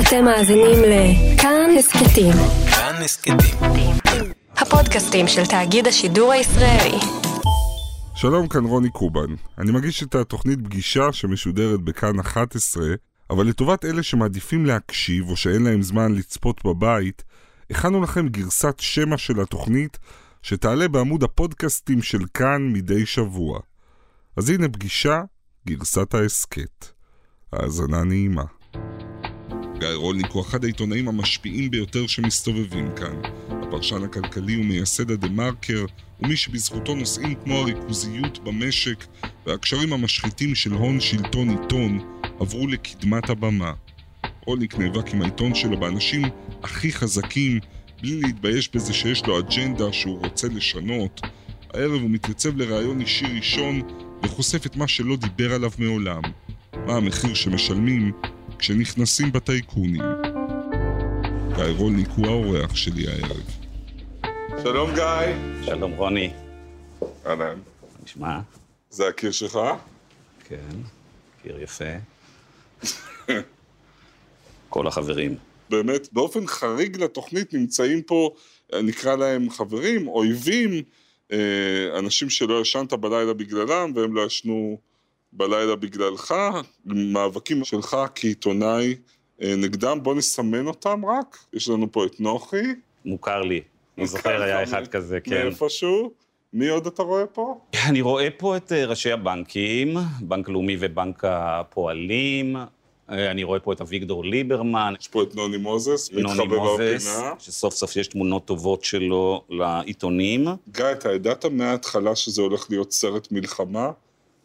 אתם מאזינים לכאן הסכתים. כאן הסכתים. הפודקאסטים של תאגיד השידור הישראלי. שלום, כאן רוני קובן. אני מגיש את התוכנית פגישה שמשודרת בכאן 11, אבל לטובת אלה שמעדיפים להקשיב או שאין להם זמן לצפות בבית, הכנו לכם גרסת שמע של התוכנית שתעלה בעמוד הפודקאסטים של כאן מדי שבוע. אז הנה פגישה, גרסת ההסכת. האזנה נעימה. גיא רולניק הוא אחד העיתונאים המשפיעים ביותר שמסתובבים כאן. הפרשן הכלכלי ומייסד הדה מרקר, ומי שבזכותו נושאים כמו הריכוזיות במשק והקשרים המשחיתים של הון שלטון עיתון עברו לקדמת הבמה. רולניק נאבק עם העיתון שלו באנשים הכי חזקים, בלי להתבייש בזה שיש לו אג'נדה שהוא רוצה לשנות. הערב הוא מתייצב לראיון אישי ראשון וחושף את מה שלא דיבר עליו מעולם. מה המחיר שמשלמים כשנכנסים בטייקונים. גיא רולניק הוא האורח שלי הערב. שלום גיא. שלום רוני, אהלן. נשמע? זה הקיר שלך? כן, קיר יפה. כל החברים. באמת, באופן חריג לתוכנית נמצאים פה, נקרא להם חברים, אויבים, אה, אנשים שלא ישנת בלילה בגללם והם לא ישנו בלילה בגללך, מאבקים שלך כעיתונאי אה, נגדם, בוא נסמן אותם רק. יש לנו פה את נוחי. מוכר לי. אני זוכר, היה אחד כזה, כן. מאיפשהו. מי עוד אתה רואה פה? אני רואה פה את אה, ראשי הבנקים, בנק לאומי ובנק הפועלים. אה, אני רואה פה את אביגדור ליברמן, יש פה את נוני מוזס, נוני מתחבא מוזס, בפינה. שסוף סוף יש תמונות טובות שלו לעיתונים. גיא, אתה ידעת מההתחלה שזה הולך להיות סרט מלחמה?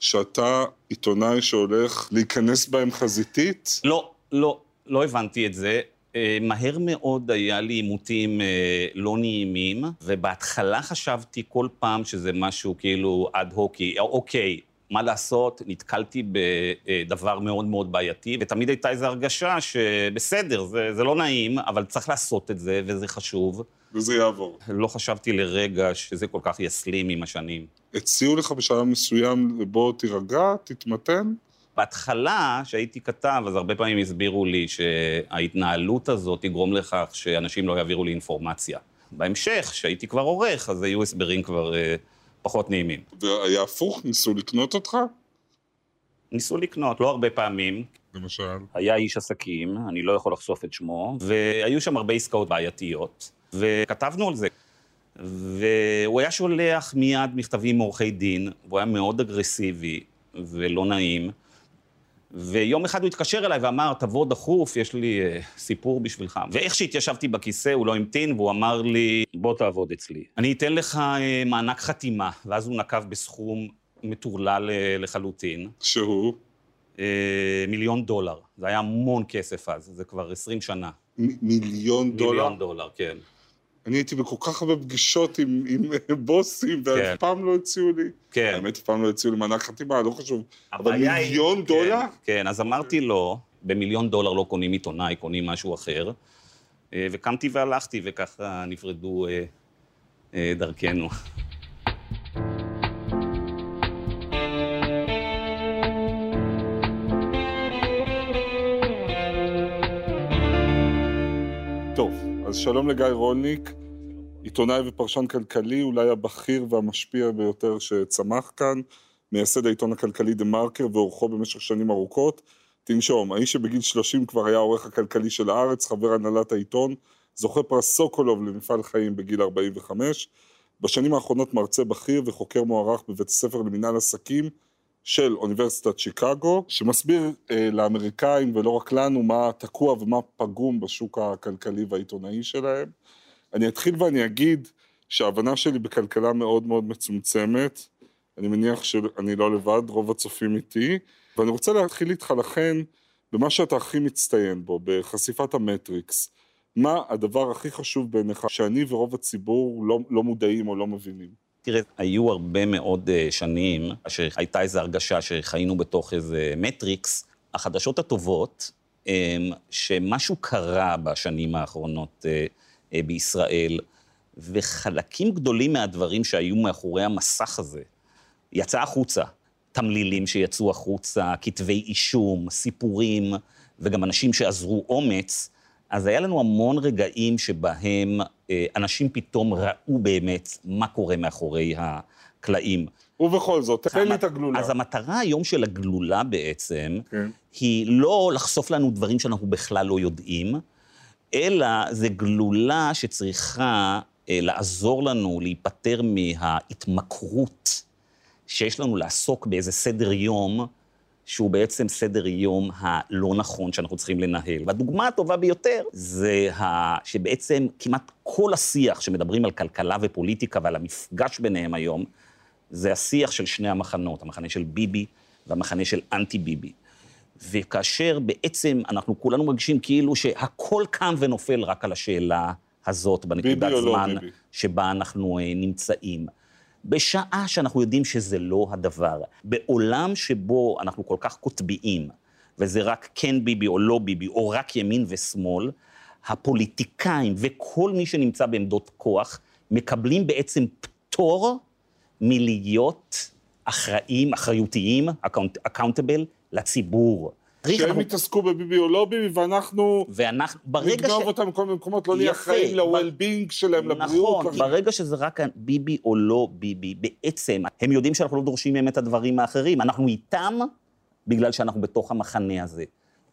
שאתה עיתונאי שהולך להיכנס בהם חזיתית? לא, לא, לא הבנתי את זה. אה, מהר מאוד היה לי עימותים אה, לא נעימים, ובהתחלה חשבתי כל פעם שזה משהו כאילו אד הוקי, אוקיי, מה לעשות, נתקלתי בדבר מאוד מאוד בעייתי, ותמיד הייתה איזו הרגשה שבסדר, זה, זה לא נעים, אבל צריך לעשות את זה, וזה חשוב. וזה יעבור. לא חשבתי לרגע שזה כל כך יסלים עם השנים. הציעו לך בשלב מסוים, בוא תירגע, תתמתן? בהתחלה, כשהייתי כתב, אז הרבה פעמים הסבירו לי שההתנהלות הזאת תגרום לכך שאנשים לא יעבירו לי אינפורמציה. בהמשך, כשהייתי כבר עורך, אז היו הסברים כבר אה, פחות נעימים. והיה הפוך, ניסו לקנות אותך? ניסו לקנות, לא הרבה פעמים. למשל. היה איש עסקים, אני לא יכול לחשוף את שמו, והיו שם הרבה עסקאות בעייתיות, וכתבנו על זה. והוא היה שולח מיד מכתבים מעורכי דין, והוא היה מאוד אגרסיבי ולא נעים. ויום אחד הוא התקשר אליי ואמר, תבוא דחוף, יש לי אה, סיפור בשבילך. ואיך שהתיישבתי בכיסא, הוא לא המתין, והוא אמר לי, בוא תעבוד אצלי. אני אתן לך אה, מענק חתימה, ואז הוא נקב בסכום מטורלל אה, לחלוטין. שהוא? אה, מיליון דולר. זה היה המון כסף אז, זה כבר 20 שנה. מ- מיליון דולר? מיליון דולר, כן. אני הייתי בכל כך הרבה פגישות עם, עם בוסים, ואף כן. פעם לא הציעו לי. כן. האמת, אף פעם לא הציעו לי מענק חתימה, לא חשוב. אבל הבעיה היא- מיליון כן, דולר? כן, אז אמרתי לו, במיליון דולר לא קונים עיתונאי, קונים משהו אחר. אה, וקמתי והלכתי, וככה נפרדו אה, אה, דרכנו. אז שלום לגיא רולניק, עיתונאי ופרשן כלכלי, אולי הבכיר והמשפיע ביותר שצמח כאן, מייסד העיתון הכלכלי דה מרקר ועורכו במשך שנים ארוכות. תנשום, האיש שבגיל 30 כבר היה העורך הכלכלי של הארץ, חבר הנהלת העיתון, זוכה פרס סוקולוב למפעל חיים בגיל 45. בשנים האחרונות מרצה בכיר וחוקר מוערך בבית הספר למינהל עסקים של אוניברסיטת שיקגו, שמסביר אה, לאמריקאים ולא רק לנו מה תקוע ומה פגום בשוק הכלכלי והעיתונאי שלהם. אני אתחיל ואני אגיד שההבנה שלי בכלכלה מאוד מאוד מצומצמת. אני מניח שאני לא לבד, רוב הצופים איתי, ואני רוצה להתחיל איתך לכן במה שאתה הכי מצטיין בו, בחשיפת המטריקס. מה הדבר הכי חשוב בעיניך שאני ורוב הציבור לא, לא מודעים או לא מבינים? תראה, היו הרבה מאוד אה, שנים שהייתה איזו הרגשה שחיינו בתוך איזה מטריקס. החדשות הטובות הם שמשהו קרה בשנים האחרונות אה, אה, בישראל, וחלקים גדולים מהדברים שהיו מאחורי המסך הזה יצא החוצה. תמלילים שיצאו החוצה, כתבי אישום, סיפורים, וגם אנשים שאזרו אומץ, אז היה לנו המון רגעים שבהם אה, אנשים פתאום ראו באמת מה קורה מאחורי הקלעים. ובכל זאת, תן לי את הגלולה. אז המטרה היום של הגלולה בעצם, כן. היא לא לחשוף לנו דברים שאנחנו בכלל לא יודעים, אלא זה גלולה שצריכה אה, לעזור לנו להיפטר מההתמכרות שיש לנו לעסוק באיזה סדר יום, שהוא בעצם סדר יום הלא נכון שאנחנו צריכים לנהל. והדוגמה הטובה ביותר זה ה... שבעצם כמעט כל השיח שמדברים על כלכלה ופוליטיקה ועל המפגש ביניהם היום, זה השיח של שני המחנות, המחנה של ביבי והמחנה של אנטי ביבי. וכאשר בעצם אנחנו כולנו מרגישים כאילו שהכל קם ונופל רק על השאלה הזאת, בנקודת לא זמן ביבי? שבה אנחנו אה, נמצאים. בשעה שאנחנו יודעים שזה לא הדבר, בעולם שבו אנחנו כל כך קוטביים, וזה רק כן ביבי או לא ביבי, או רק ימין ושמאל, הפוליטיקאים וכל מי שנמצא בעמדות כוח מקבלים בעצם פטור מלהיות אחראים, אחריותיים, accountable, לציבור. שהם יתעסקו בביבי או לא ביבי, ואנחנו ואנחנו, ברגע ש... נגנוב אותם מכל מיני מקומות, לא נהיה אחראים ב- ל-well-being שלהם, לבריאות. נכון, ברגע שזה רק ביבי או לא ביבי, בעצם הם יודעים שאנחנו לא דורשים מהם את הדברים האחרים, אנחנו איתם בגלל שאנחנו בתוך המחנה הזה.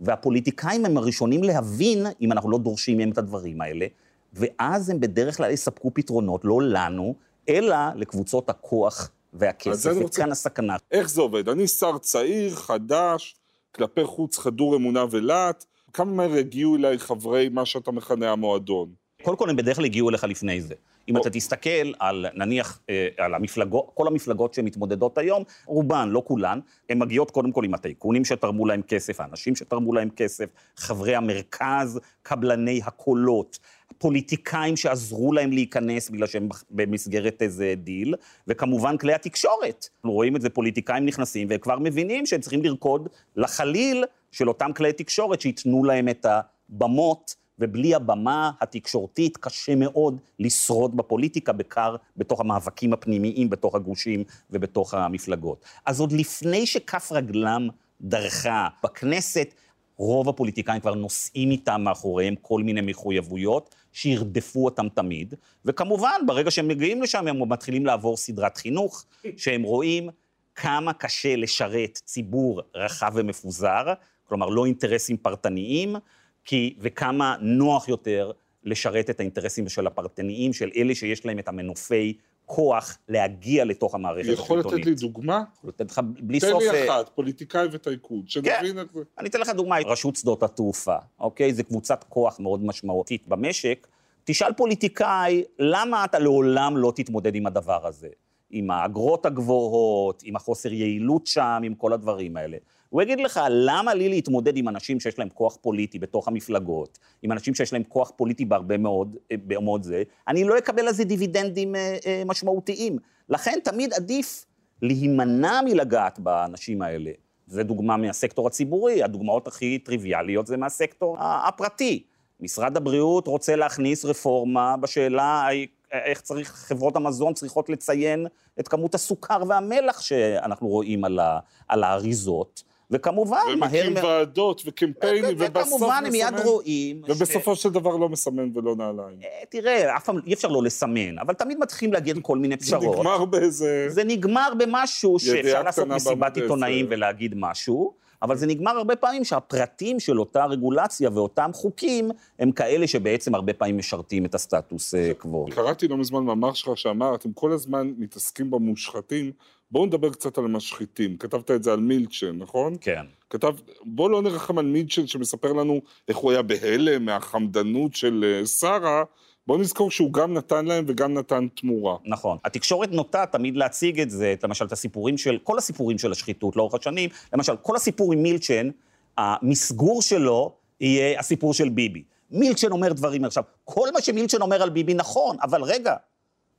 והפוליטיקאים הם הראשונים להבין אם אנחנו לא דורשים מהם את הדברים האלה, ואז הם בדרך כלל יספקו פתרונות, לא לנו, אלא לקבוצות הכוח והכסף, אני רוצה- וכאן הסכנה. איך זה עובד? אני שר צעיר, חדש, כלפי חוץ חדור אמונה ולהט, כמה מהר הגיעו אליי חברי מה שאתה מכנה המועדון? קודם כל, הם בדרך כלל הגיעו אליך לפני זה. אם או. אתה תסתכל על, נניח, אה, על המפלגות, כל המפלגות שמתמודדות היום, רובן, לא כולן, הן מגיעות קודם כל עם הטייקונים שתרמו להם כסף, האנשים שתרמו להם כסף, חברי המרכז, קבלני הקולות, פוליטיקאים שעזרו להם להיכנס בגלל שהם במסגרת איזה דיל, וכמובן כלי התקשורת. אנחנו רואים את זה, פוליטיקאים נכנסים והם כבר מבינים שהם צריכים לרקוד לחליל של אותם כלי תקשורת שייתנו להם את הבמות ובלי הבמה התקשורתית קשה מאוד לשרוד בפוליטיקה, בעיקר בתוך המאבקים הפנימיים, בתוך הגושים ובתוך המפלגות. אז עוד לפני שכף רגלם דרכה בכנסת, רוב הפוליטיקאים כבר נושאים איתם מאחוריהם כל מיני מחויבויות שירדפו אותם תמיד, וכמובן, ברגע שהם מגיעים לשם, הם מתחילים לעבור סדרת חינוך, שהם רואים כמה קשה לשרת ציבור רחב ומפוזר, כלומר, לא אינטרסים פרטניים, כי, וכמה נוח יותר לשרת את האינטרסים של הפרטניים, של אלה שיש להם את המנופי כוח להגיע לתוך המערכת יכול השלטונית. לתת לי דוגמה? לתת לך בלי תן סוף... לי אה, אחת, פוליטיקאי וטייקון, שנבין את זה. אני אתן לך דוגמה, רשות שדות התעופה, אוקיי? זו קבוצת כוח מאוד משמעותית במשק. תשאל פוליטיקאי, למה אתה לעולם לא תתמודד עם הדבר הזה? עם האגרות הגבוהות, עם החוסר יעילות שם, עם כל הדברים האלה. הוא יגיד לך, למה לי להתמודד עם אנשים שיש להם כוח פוליטי בתוך המפלגות, עם אנשים שיש להם כוח פוליטי בהרבה מאוד, אה, במאוד זה, אני לא אקבל על זה דיבידנדים אה, אה, משמעותיים. לכן תמיד עדיף להימנע מלגעת באנשים האלה. זו דוגמה מהסקטור הציבורי, הדוגמאות הכי טריוויאליות זה מהסקטור הפרטי. משרד הבריאות רוצה להכניס רפורמה בשאלה איך צריך, חברות המזון צריכות לציין את כמות הסוכר והמלח שאנחנו רואים על, ה, על האריזות, וכמובן, מהר ומקים. ועדות וקמפיינים, ובסוף וכמובן, הם מיד מסמן- רואים... ש- ובסופו של דבר לא מסמן ולא נעליים. אה, תראה, אף פעם אי אפשר לא לסמן, אבל תמיד מתחילים להגיד כל מיני זה פשרות. נגמר באיזה... זה נגמר במשהו שאפשר לעשות מסיבת עיתונאים. ולהגיד משהו, אבל זה נגמר הרבה פעמים שהפרטים של אותה רגולציה ואותם חוקים הם כאלה שבעצם הרבה פעמים משרתים את הסטטוס אה, קוו. קראתי לא מזמן מאמר שלך שאמר, אתם כל הזמן מתעסקים במושחתים, בואו נדבר קצת על המשחיתים. כתבת את זה על מילצ'ן, נכון? כן. כתב, בואו לא נרחם על מילצ'ן שמספר לנו איך הוא היה בהלם מהחמדנות של אה, שרה, בואו נזכור שהוא גם נתן להם וגם נתן תמורה. נכון. התקשורת נוטה תמיד להציג את זה, למשל, את הסיפורים של, כל הסיפורים של השחיתות לאורך השנים, למשל, כל הסיפור עם מילצ'ן, המסגור שלו יהיה הסיפור של ביבי. מילצ'ן אומר דברים עכשיו, כל מה שמילצ'ן אומר על ביבי נכון, אבל רגע,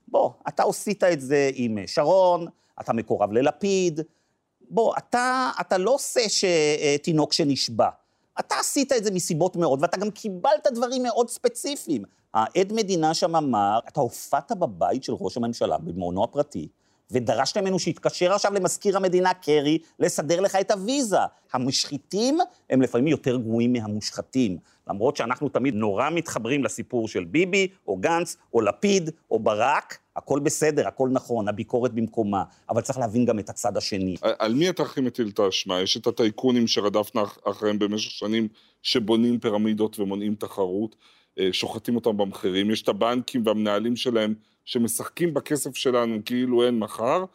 בוא, אתה עשית את זה עם שרון, אתה מקורב ללפיד, בוא, אתה, אתה לא עושה שתינוק שנשבע. אתה עשית את זה מסיבות מאוד, ואתה גם קיבלת דברים מאוד ספציפיים. העד מדינה שם אמר, אתה הופעת בבית של ראש הממשלה, במעונו הפרטי, ודרשת ממנו שיתקשר עכשיו למזכיר המדינה קרי לסדר לך את הוויזה. המשחיתים הם לפעמים יותר גרועים מהמושחתים. למרות שאנחנו תמיד נורא מתחברים לסיפור של ביבי, או גנץ, או לפיד, או ברק, הכל בסדר, הכל נכון, הביקורת במקומה, אבל צריך להבין גם את הצד השני. על מי אתה הכי מטיל את האשמה? יש את הטייקונים שרדפנו אחריהם במשך שנים, שבונים פירמידות ומונעים תחרות, שוחטים אותם במחירים, יש את הבנקים והמנהלים שלהם שמשחקים בכסף שלנו כאילו אין מחר,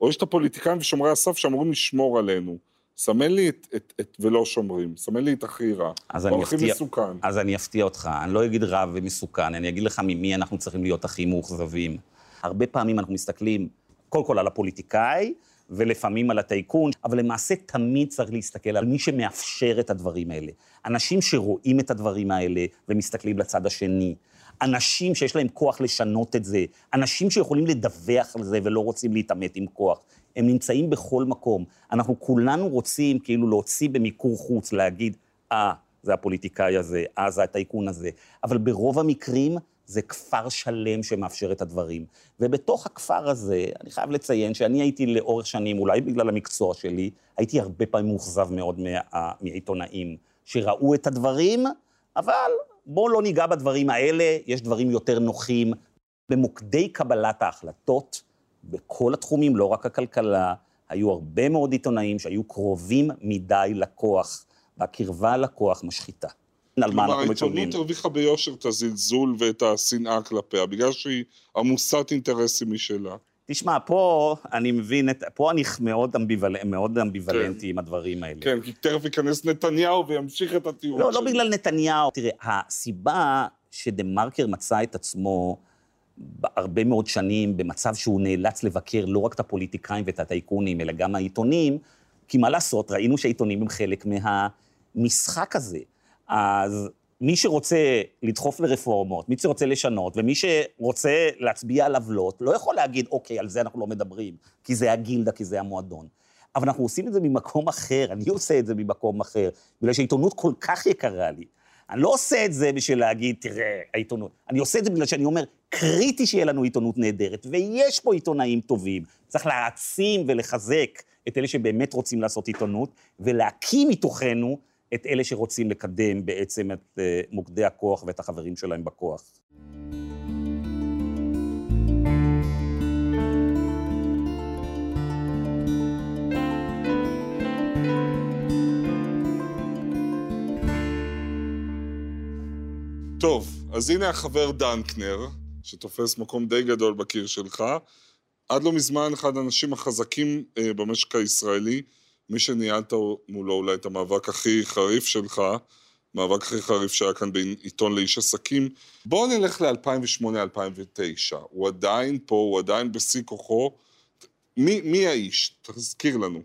או יש את הפוליטיקאים ושומרי הסף שאמורים לשמור עלינו. סמן לי את, את, את ולא שומרים, סמן לי את הכי רע, או הכי אפתיע, מסוכן. אז אני אפתיע אותך, אני לא אגיד רע ומסוכן, אני אגיד לך ממי אנחנו צריכים להיות הכי מאוכזבים. הרבה פעמים אנחנו מסתכלים, קודם כל על הפוליטיקאי, ולפעמים על הטייקון, אבל למעשה תמיד צריך להסתכל על מי שמאפשר את הדברים האלה. אנשים שרואים את הדברים האלה ומסתכלים לצד השני. אנשים שיש להם כוח לשנות את זה, אנשים שיכולים לדווח על זה ולא רוצים להתעמת עם כוח. הם נמצאים בכל מקום. אנחנו כולנו רוצים כאילו להוציא במיקור חוץ, להגיד, אה, ah, זה הפוליטיקאי הזה, אה, זה הטייקון הזה. אבל ברוב המקרים זה כפר שלם שמאפשר את הדברים. ובתוך הכפר הזה, אני חייב לציין שאני הייתי לאורך שנים, אולי בגלל המקצוע שלי, הייתי הרבה פעמים מאוכזב מאוד מה, מעיתונאים, שראו את הדברים, אבל בואו לא ניגע בדברים האלה, יש דברים יותר נוחים. במוקדי קבלת ההחלטות, בכל התחומים, לא רק הכלכלה, היו הרבה מאוד עיתונאים שהיו קרובים מדי לכוח, והקרבה לכוח משחיתה. על מה אנחנו מקבלים. כלומר, העיתונות הרוויחה ביושר את הזלזול ואת השנאה כלפיה, בגלל שהיא עמוסת אינטרסים משלה. תשמע, פה אני מבין, את, פה אני מאוד, אמביוול, מאוד אמביוולנטי כן. עם הדברים האלה. כן, כי תכף ייכנס נתניהו וימשיך את הטיעון לא, לא שלי. לא בגלל נתניהו. תראה, הסיבה שדה מרקר מצא את עצמו הרבה מאוד שנים במצב שהוא נאלץ לבקר לא רק את הפוליטיקאים ואת הטייקונים, אלא גם העיתונים, כי מה לעשות, ראינו שהעיתונים הם חלק מהמשחק הזה. אז מי שרוצה לדחוף לרפורמות, מי שרוצה לשנות, ומי שרוצה להצביע על עוולות, לא יכול להגיד, אוקיי, על זה אנחנו לא מדברים, כי זה הגילדה, כי זה המועדון. אבל אנחנו עושים את זה ממקום אחר, אני עושה את זה ממקום אחר, בגלל שהעיתונות כל כך יקרה לי. אני לא עושה את זה בשביל להגיד, תראה, העיתונות. אני עושה את זה בגלל שאני אומר, קריטי שיהיה לנו עיתונות נהדרת, ויש פה עיתונאים טובים. צריך להעצים ולחזק את אלה שבאמת רוצים לעשות עיתונות, ולהקים מתוכנו את אלה שרוצים לקדם בעצם את אה, מוקדי הכוח ואת החברים שלהם בכוח. טוב, אז הנה החבר דנקנר, שתופס מקום די גדול בקיר שלך. עד לא מזמן אחד האנשים החזקים אה, במשק הישראלי, מי שניהלת מולו אולי את המאבק הכי חריף שלך, מאבק הכי חריף שהיה כאן בעיתון לאיש עסקים. בואו נלך ל-2008-2009, הוא עדיין פה, הוא עדיין בשיא כוחו. מי, מי האיש? תזכיר לנו.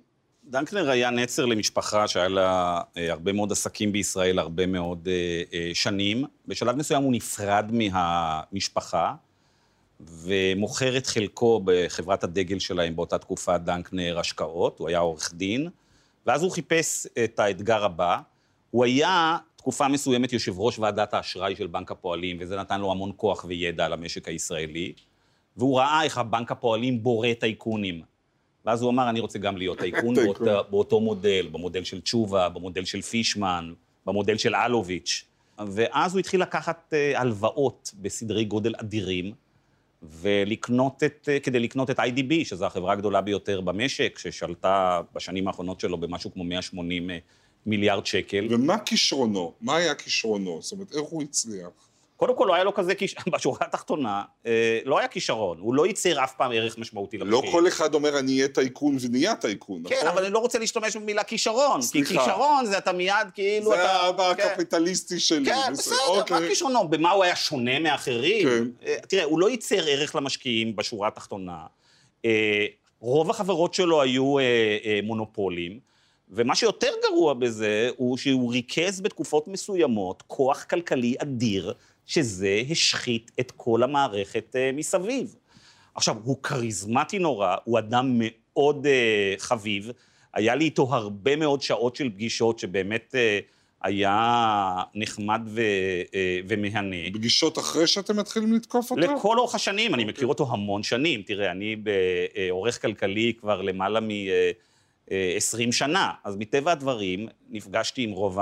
דנקנר היה נצר למשפחה שהיה לה אה, הרבה מאוד עסקים בישראל, הרבה מאוד אה, אה, שנים. בשלב מסוים הוא נפרד מהמשפחה, ומוכר את חלקו בחברת הדגל שלהם באותה תקופה, דנקנר השקעות, הוא היה עורך דין, ואז הוא חיפש את האתגר הבא. הוא היה תקופה מסוימת יושב ראש ועדת האשראי של בנק הפועלים, וזה נתן לו המון כוח וידע על המשק הישראלי, והוא ראה איך הבנק הפועלים בורא טייקונים. ואז הוא אמר, אני רוצה גם להיות טייקון באותו, באותו מודל, במודל של תשובה, במודל של פישמן, במודל של אלוביץ'. ואז הוא התחיל לקחת אה, הלוואות בסדרי גודל אדירים, ולקנות את, אה, כדי לקנות את IDB, שזו החברה הגדולה ביותר במשק, ששלטה בשנים האחרונות שלו במשהו כמו 180 אה, מיליארד שקל. ומה כישרונו? מה היה כישרונו? זאת אומרת, איך הוא הצליח? קודם כל, לא היה לו כזה, כישרון, בשורה התחתונה, אה, לא היה כישרון, הוא לא ייצר אף פעם ערך משמעותי למשקיעים. לא כל אחד אומר, אני אהיה טייקון ונהיה טייקון, כן, נכון? כן, אבל אני לא רוצה להשתמש במילה כישרון, סליחה. כי כישרון זה אתה מיד כאילו זה אתה... זה האבא כן. הקפיטליסטי שלי. כן, בסדר, אוקיי. מה כישרונו? במה הוא היה שונה מאחרים? כן. אה, תראה, הוא לא ייצר ערך למשקיעים בשורה התחתונה. אה, רוב החברות שלו היו מונופולים. ומה שיותר גרוע בזה, הוא שהוא ריכז בתקופות מסוימות כוח כלכלי אדיר, שזה השחית את כל המערכת uh, מסביב. עכשיו, הוא כריזמטי נורא, הוא אדם מאוד uh, חביב, היה לי איתו הרבה מאוד שעות של פגישות שבאמת uh, היה נחמד ו, אה, ומהנה. פגישות אחרי שאתם מתחילים לתקוף אותו? לכל אורך השנים, אני מכיר אותו המון שנים. תראה, אני בעורך כלכלי כבר למעלה מ-20 שנה, אז מטבע הדברים נפגשתי עם רוב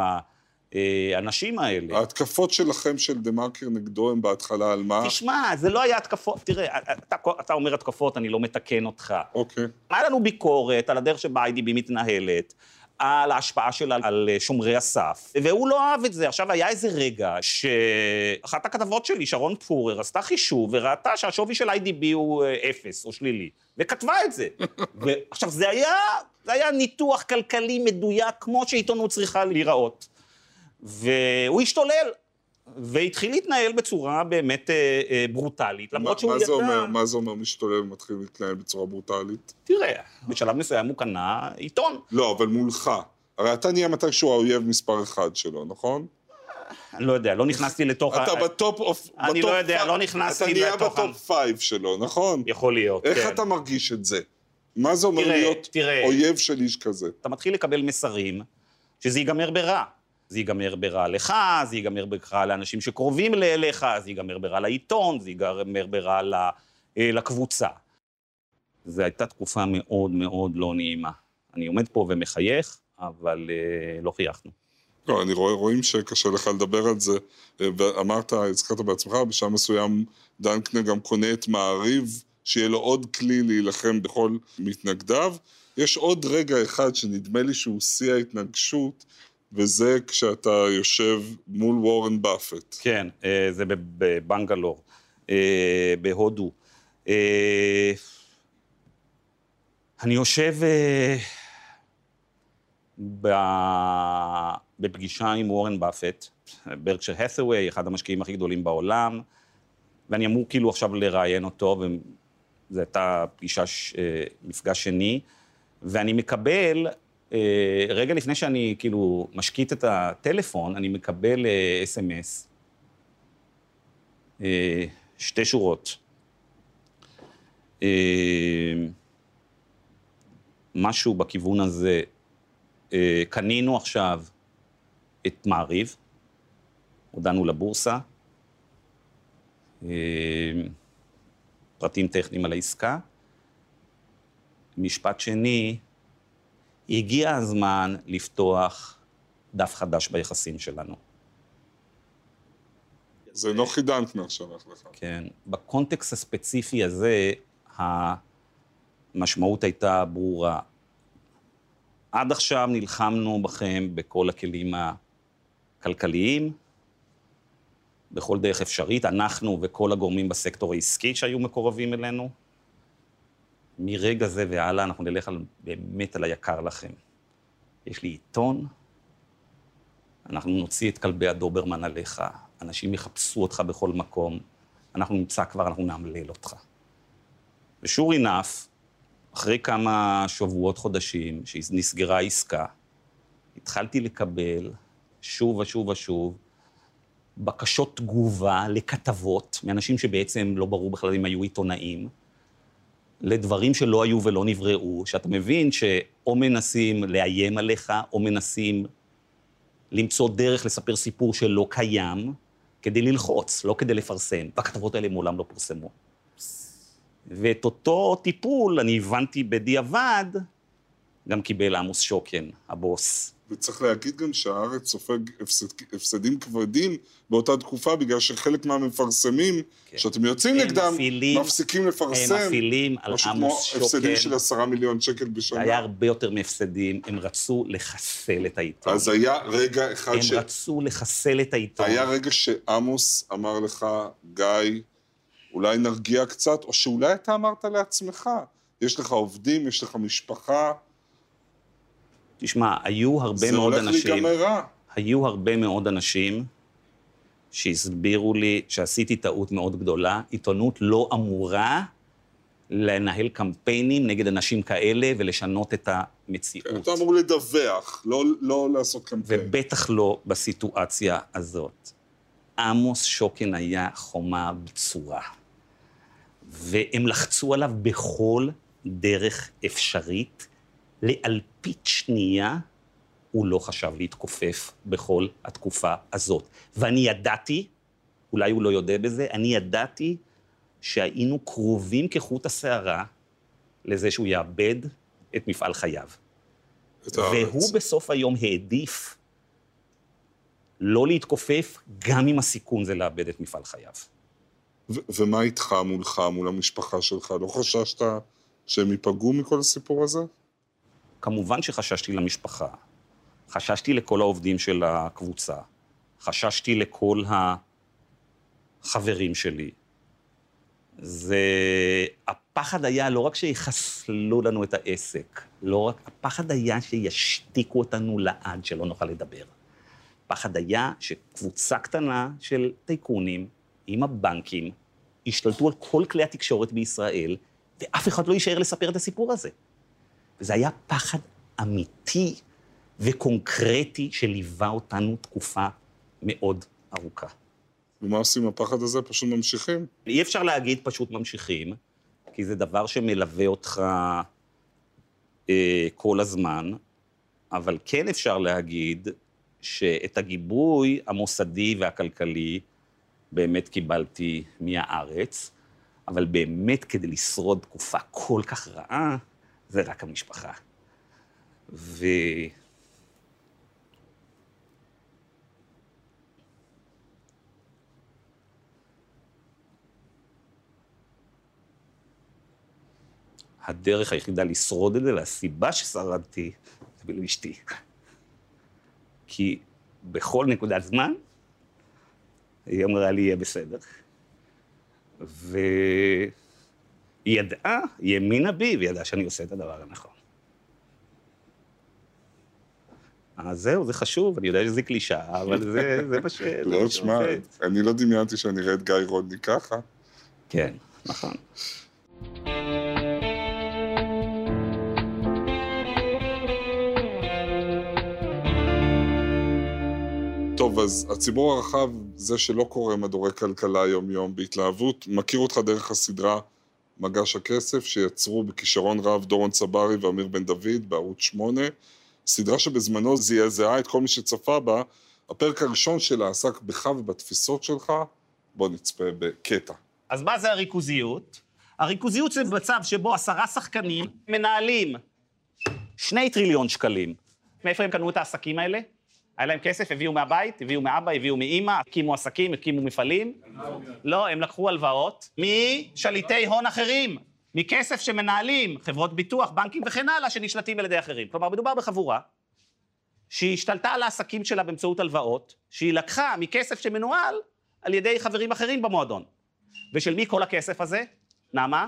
האנשים האלה. ההתקפות שלכם של דה מרקר נגדו הם בהתחלה על מה? תשמע, זה לא היה התקפות, תראה, אתה, אתה אומר התקפות, אני לא מתקן אותך. אוקיי. היה לנו ביקורת על הדרך שבה IDB מתנהלת. על ההשפעה שלה על שומרי הסף, והוא לא אהב את זה. עכשיו, היה איזה רגע שאחת הכתבות שלי, שרון פורר, עשתה חישוב וראתה שהשווי של IDB הוא אה, אפס או שלילי, וכתבה את זה. ועכשיו, זה היה, זה היה ניתוח כלכלי מדויק כמו שעיתונות צריכה להיראות. והוא השתולל. והתחיל להתנהל בצורה באמת אה, אה, ברוטלית, למרות שהוא מה ידע... אומר, מה זה אומר משתולל ומתחיל להתנהל בצורה ברוטלית? תראה, בשלב מסוים הוא קנה עיתון. לא, אבל מולך. הרי אתה נהיה מתישהו האויב מספר אחד שלו, נכון? אני לא יודע, לא נכנסתי לתוך... אתה ב top of... אני לא יודע. לא נכנסתי אתה נהיה לתוך ב top five שלו, נכון? יכול להיות, איך כן. אתה מרגיש את זה? מה זה אומר להיות. אויב של איש כזה? אתה מתחיל לקבל מסרים שזה ייגמר ברע. זה ייגמר ברע לך, זה ייגמר ברע לאנשים שקרובים אליך, זה ייגמר ברע לעיתון, זה ייגמר ברע אה, לקבוצה. זו הייתה תקופה מאוד מאוד לא נעימה. אני עומד פה ומחייך, אבל אה, לא חייכנו. לא, אני רואה, רואים שקשה לך לדבר על זה, אה, ואמרת, הזכרת בעצמך, בשלב מסוים דנקנר גם קונה את מעריב, שיהיה לו עוד כלי להילחם בכל מתנגדיו. יש עוד רגע אחד שנדמה לי שהוא שיא ההתנגשות, וזה כשאתה יושב מול וורן באפט. כן, אה, זה בב- בבנגלור, אה, בהודו. אה, אני יושב בפגישה עם וורן באפט, ברקשר האת'ווי, אחד המשקיעים הכי גדולים בעולם, ואני אמור כאילו עכשיו לראיין אותו, וזו הייתה פגישה, מפגש שני, ואני מקבל, רגע לפני שאני כאילו משקיט את הטלפון, אני מקבל אס.אם.אס, שתי שורות. אה, משהו בכיוון הזה, אה, קנינו עכשיו את מעריב, הודענו לבורסה, אה, פרטים טכניים על העסקה. משפט שני, הגיע הזמן לפתוח דף חדש ביחסים שלנו. זה נוחי דנקנר שלח לך. כן. בקונטקסט הספציפי הזה, המשמעות הייתה ברורה. עד עכשיו נלחמנו בכם בכל הכלים הכלכליים, בכל דרך אפשרית, אנחנו וכל הגורמים בסקטור העסקי שהיו מקורבים אלינו. מרגע זה והלאה אנחנו נלך על, באמת על היקר לכם. יש לי עיתון, אנחנו נוציא את כלבי הדוברמן עליך, אנשים יחפשו אותך בכל מקום, אנחנו נמצא כבר, אנחנו נאמלל אותך. ושור enough, אחרי כמה שבועות, חודשים, שנסגרה העסקה, התחלתי לקבל שוב ושוב ושוב בקשות תגובה לכתבות מאנשים שבעצם לא ברור בכלל אם היו עיתונאים, לדברים שלא היו ולא נבראו, שאתה מבין שאו מנסים לאיים עליך, או מנסים למצוא דרך לספר סיפור שלא קיים, כדי ללחוץ, לא כדי לפרסם. והכתבות האלה מעולם לא פורסמו. ואת אותו טיפול, אני הבנתי בדיעבד, גם קיבל עמוס שוקן, הבוס. וצריך להגיד גם שהארץ סופג הפסד, הפסדים כבדים באותה תקופה, בגלל שחלק מהמפרסמים, כן. שאתם יוצאים הם נגדם, מפעילים- מפסיקים לפרסם. הם מפעילים על משהו עמוס כמו הפסדים שוקן. של עשרה מיליון שקל בשנה. היה הרבה יותר מהפסדים, הם רצו לחסל את העיתון. אז היה רגע אחד הם ש... רצו לחסל את העיתון. היה רגע שעמוס אמר לך, גיא, אולי נרגיע קצת, או שאולי אתה אמרת לעצמך, יש לך עובדים, יש לך משפחה, תשמע, היו הרבה זה מאוד הולך אנשים, להיגמר רע. היו הרבה מאוד אנשים שהסבירו לי שעשיתי טעות מאוד גדולה. עיתונות לא אמורה לנהל קמפיינים נגד אנשים כאלה ולשנות את המציאות. אתה אמור לדווח, לא, לא לעשות קמפיין. ובטח לא בסיטואציה הזאת. עמוס שוקן היה חומה בצורה, והם לחצו עליו בכל דרך אפשרית, לאלפית שנייה הוא לא חשב להתכופף בכל התקופה הזאת. ואני ידעתי, אולי הוא לא יודע בזה, אני ידעתי שהיינו קרובים כחוט השערה לזה שהוא יאבד את מפעל חייו. את הארץ. והוא בסוף היום העדיף לא להתכופף, גם אם הסיכון זה לאבד את מפעל חייו. ומה איתך מולך, מול המשפחה שלך? לא חששת שהם ייפגעו מכל הסיפור הזה? כמובן שחששתי למשפחה, חששתי לכל העובדים של הקבוצה, חששתי לכל החברים שלי. זה... הפחד היה לא רק שיחסלו לנו את העסק, לא רק... הפחד היה שישתיקו אותנו לעד, שלא נוכל לדבר. הפחד היה שקבוצה קטנה של טייקונים עם הבנקים ישתלטו על כל כלי התקשורת בישראל, ואף אחד לא יישאר לספר את הסיפור הזה. וזה היה פחד אמיתי וקונקרטי שליווה אותנו תקופה מאוד ארוכה. ומה עושים עם הפחד הזה? פשוט ממשיכים? אי אפשר להגיד פשוט ממשיכים, כי זה דבר שמלווה אותך אה, כל הזמן, אבל כן אפשר להגיד שאת הגיבוי המוסדי והכלכלי באמת קיבלתי מהארץ, אבל באמת כדי לשרוד תקופה כל כך רעה, זה רק המשפחה. ו... הדרך היחידה לשרוד את זה, והסיבה ששרדתי, זה בגלל אשתי. כי בכל נקודת זמן, היא אמרה לי, יהיה בסדר. והיא ידעה, היא האמינה בי, והיא ידעה שאני עושה את הדבר הנכון. אז זהו, זה חשוב, אני יודע שזה קלישאה, אבל זה, זה מה ש... לא, תשמע. אני לא דמיינתי שאני אראה את גיא רודני ככה. כן, נכון. טוב, אז הציבור הרחב, זה שלא קורא מדורי כלכלה יום-יום בהתלהבות, מכיר אותך דרך הסדרה מגש הכסף, שיצרו בכישרון רב דורון צברי ואמיר בן דוד בערוץ 8, סדרה שבזמנו זעזעה את כל מי שצפה בה. הפרק הראשון שלה עסק בך ובתפיסות שלך. בוא נצפה בקטע. אז מה זה הריכוזיות? הריכוזיות זה מצב שבו עשרה שחקנים מנהלים שני טריליון שקלים. מאיפה הם קנו את העסקים האלה? היה להם כסף, הביאו מהבית, הביאו מאבא, הביאו מאימא, הקימו עסקים, הקימו מפעלים. לא, הם לקחו הלוואות משליטי הון אחרים, מכסף שמנהלים חברות ביטוח, בנקים וכן הלאה, שנשלטים על ידי אחרים. כלומר, מדובר בחבורה שהיא השתלטה על העסקים שלה באמצעות הלוואות, שהיא לקחה מכסף שמנוהל על ידי חברים אחרים במועדון. ושל מי כל הכסף הזה? נעמה?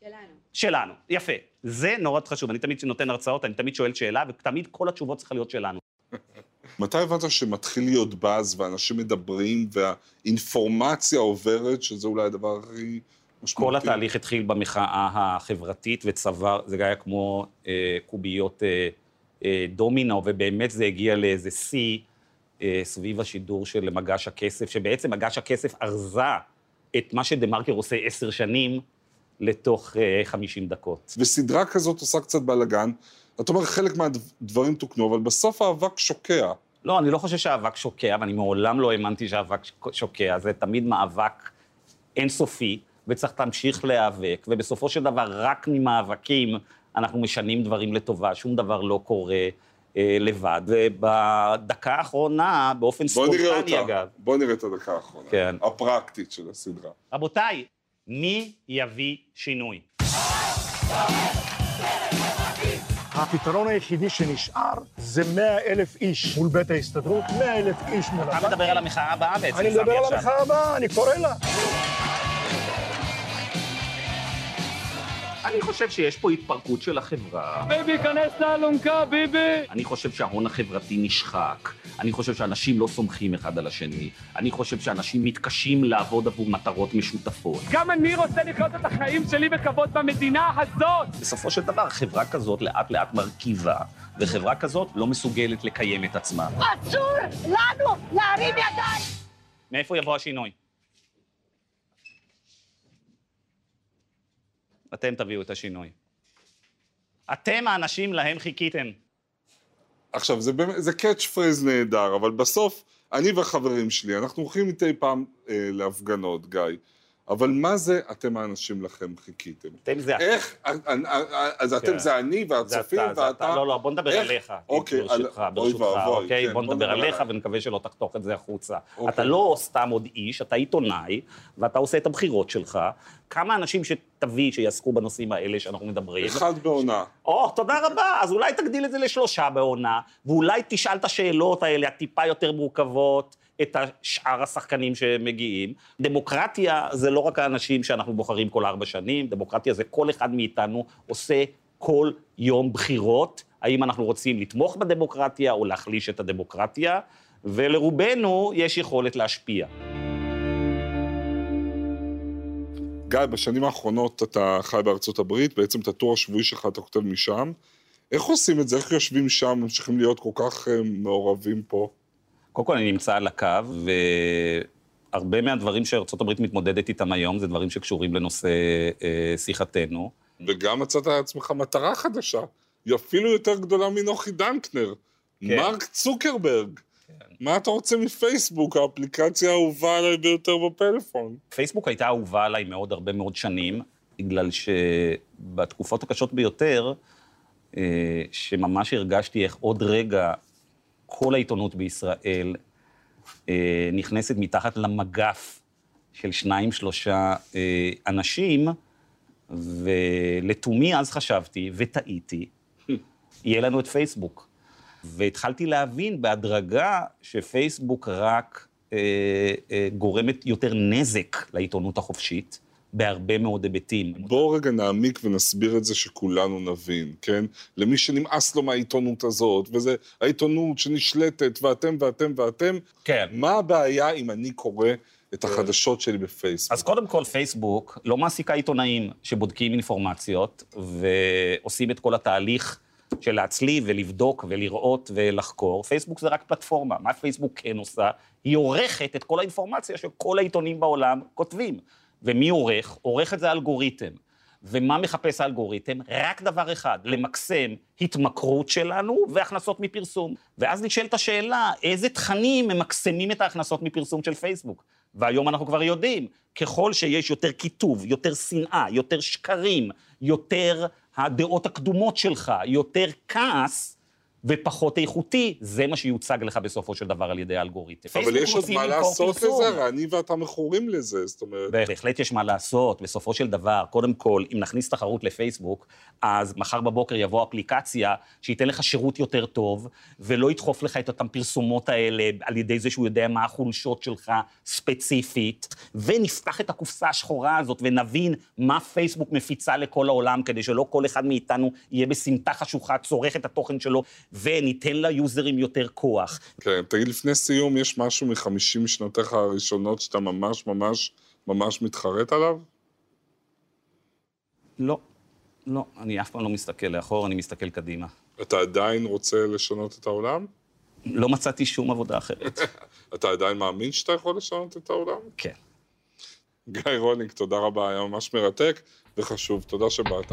שלנו. שלנו. יפה. זה נורא חשוב. אני תמיד נותן הרצאות, אני תמיד שואל שאלה, ותמיד כל התשובות צריכות להיות שלנו. מתי הבנת שמתחיל להיות באז ואנשים מדברים והאינפורמציה עוברת, שזה אולי הדבר הכי משמעותי? כל התהליך התחיל במחאה החברתית וצבר, זה היה כמו אה, קוביות אה, אה, דומינו, ובאמת זה הגיע לאיזה שיא אה, סביב השידור של מגש הכסף, שבעצם מגש הכסף ארזה את מה שדה-מרקר עושה עשר שנים לתוך אה, 50 דקות. וסדרה כזאת עושה קצת בלאגן. אתה אומר, חלק מהדברים תוקנו, אבל בסוף האבק שוקע. לא, אני לא חושב שהאבק שוקע, ואני מעולם לא האמנתי שהאבק שוקע, זה תמיד מאבק אינסופי, וצריך להמשיך להיאבק, ובסופו של דבר, רק ממאבקים אנחנו משנים דברים לטובה, שום דבר לא קורה אה, לבד. ובדקה האחרונה, באופן בוא נראה ספונטני, אותה. אגב, בוא נראה את הדקה האחרונה. כן. הפרקטית של הסדרה. רבותיי, מי יביא שינוי? הפתרון היחידי שנשאר זה 100 אלף איש מול בית ההסתדרות, 100 אלף איש מול... אתה מדבר על המחאה הבאה בעצם, אני סמי, מדבר על עכשיו. המחאה הבאה, אני קורא לה. אני חושב שיש פה התפרקות של החברה. ביבי, כנס לאלונקה, ביבי! אני חושב שההון החברתי נשחק. אני חושב שאנשים לא סומכים אחד על השני. אני חושב שאנשים מתקשים לעבוד עבור מטרות משותפות. גם אני רוצה לחיות את החיים שלי בכבוד במדינה הזאת! בסופו של דבר, חברה כזאת לאט לאט מרכיבה, וחברה כזאת לא מסוגלת לקיים את עצמה. אסור לנו להרים ידיים! מאיפה יבוא השינוי? אתם תביאו את השינוי. אתם האנשים להם חיכיתם. עכשיו, זה, באמת- זה catchphrase נהדר, אבל בסוף, אני והחברים שלי, אנחנו הולכים מדי פעם אה, להפגנות, גיא. אבל מה זה אתם האנשים לכם חיכיתם? אתם זה איך, אה, אה, אה, אז אתם כן. זה אני והצופים ואתה... אתה. לא, לא, בוא נדבר? עליך. אוקיי, ברשותך, על- אוי ברשותך, ואבוי, אוקיי? כן, בוא נדבר עליך. ונקווה שלא תחתוך את זה החוצה. אוקיי. אתה לא סתם עוד איש, אתה עיתונאי, ואתה עושה את הבחירות שלך. כמה אנשים שתביא שיעסקו בנושאים האלה שאנחנו מדברים. אחד בעונה. או, תודה רבה, אז אולי תגדיל את זה לשלושה בעונה, ואולי תשאל את השאלות האלה, הטיפה יותר מורכבות, את שאר השחקנים שמגיעים. דמוקרטיה זה לא רק האנשים שאנחנו בוחרים כל ארבע שנים, דמוקרטיה זה כל אחד מאיתנו עושה כל יום בחירות, האם אנחנו רוצים לתמוך בדמוקרטיה או להחליש את הדמוקרטיה, ולרובנו יש יכולת להשפיע. גיא, בשנים האחרונות אתה חי בארצות הברית, בעצם את הטור השבועי שלך אתה כותב משם. איך עושים את זה? איך יושבים שם, ממשיכים להיות כל כך אה, מעורבים פה? קודם כל, אני נמצא על הקו, והרבה מהדברים שארה"ב מתמודדת איתם היום זה דברים שקשורים לנושא אה, שיחתנו. וגם מצאת לעצמך מטרה חדשה, היא אפילו יותר גדולה מנוחי דנקנר. כן. מרק צוקרברג. מה אתה רוצה מפייסבוק, האפליקציה האהובה עליי ביותר בפלאפון? פייסבוק הייתה אהובה עליי מאוד הרבה מאוד שנים, בגלל שבתקופות הקשות ביותר, אה, שממש הרגשתי איך עוד רגע כל העיתונות בישראל אה, נכנסת מתחת למגף של שניים, שלושה אה, אנשים, ולתומי אז חשבתי, וטעיתי, יהיה לנו את פייסבוק. והתחלתי להבין בהדרגה שפייסבוק רק אה, אה, גורמת יותר נזק לעיתונות החופשית, בהרבה מאוד היבטים. בואו רגע נעמיק ונסביר את זה שכולנו נבין, כן? למי שנמאס לו מהעיתונות הזאת, וזה העיתונות שנשלטת, ואתם ואתם ואתם, כן. מה הבעיה אם אני קורא את החדשות שלי בפייסבוק? אז קודם כל, פייסבוק לא מעסיקה עיתונאים שבודקים אינפורמציות ועושים את כל התהליך של להצליב ולבדוק ולראות ולחקור. פייסבוק זה רק פלטפורמה. מה פייסבוק כן עושה? היא עורכת את כל האינפורמציה שכל העיתונים בעולם כותבים. ומי עורך? עורך את זה האלגוריתם. ומה מחפש האלגוריתם? רק דבר אחד, למקסם התמכרות שלנו והכנסות מפרסום. ואז נשאלת השאלה, איזה תכנים ממקסמים את ההכנסות מפרסום של פייסבוק? והיום אנחנו כבר יודעים, ככל שיש יותר קיטוב, יותר שנאה, יותר שקרים, יותר הדעות הקדומות שלך, יותר כעס, ופחות איכותי, זה מה שיוצג לך בסופו של דבר על ידי האלגוריתם. אבל יש עוד מה לעשות. לזה, אני ואתה מכורים לזה, זאת אומרת... בהחלט יש מה לעשות, בסופו של דבר, קודם כל, אם נכניס תחרות לפייסבוק, אז מחר בבוקר יבוא אפליקציה שייתן לך שירות יותר טוב, ולא ידחוף לך את אותן פרסומות האלה על ידי זה שהוא יודע מה החולשות שלך ספציפית, ונפתח את הקופסה השחורה הזאת ונבין מה פייסבוק מפיצה לכל העולם, כדי שלא כל אחד מאיתנו יהיה בסמטה חשוכה, צורך את התוכן שלו, וניתן ליוזרים יותר כוח. כן, תגיד, לפני סיום, יש משהו מחמישים שנותיך הראשונות שאתה ממש ממש ממש מתחרט עליו? לא, לא, אני אף פעם לא מסתכל לאחור, אני מסתכל קדימה. אתה עדיין רוצה לשנות את העולם? לא מצאתי שום עבודה אחרת. אתה עדיין מאמין שאתה יכול לשנות את העולם? כן. גיא רוניק, תודה רבה, היה ממש מרתק וחשוב, תודה שבאת.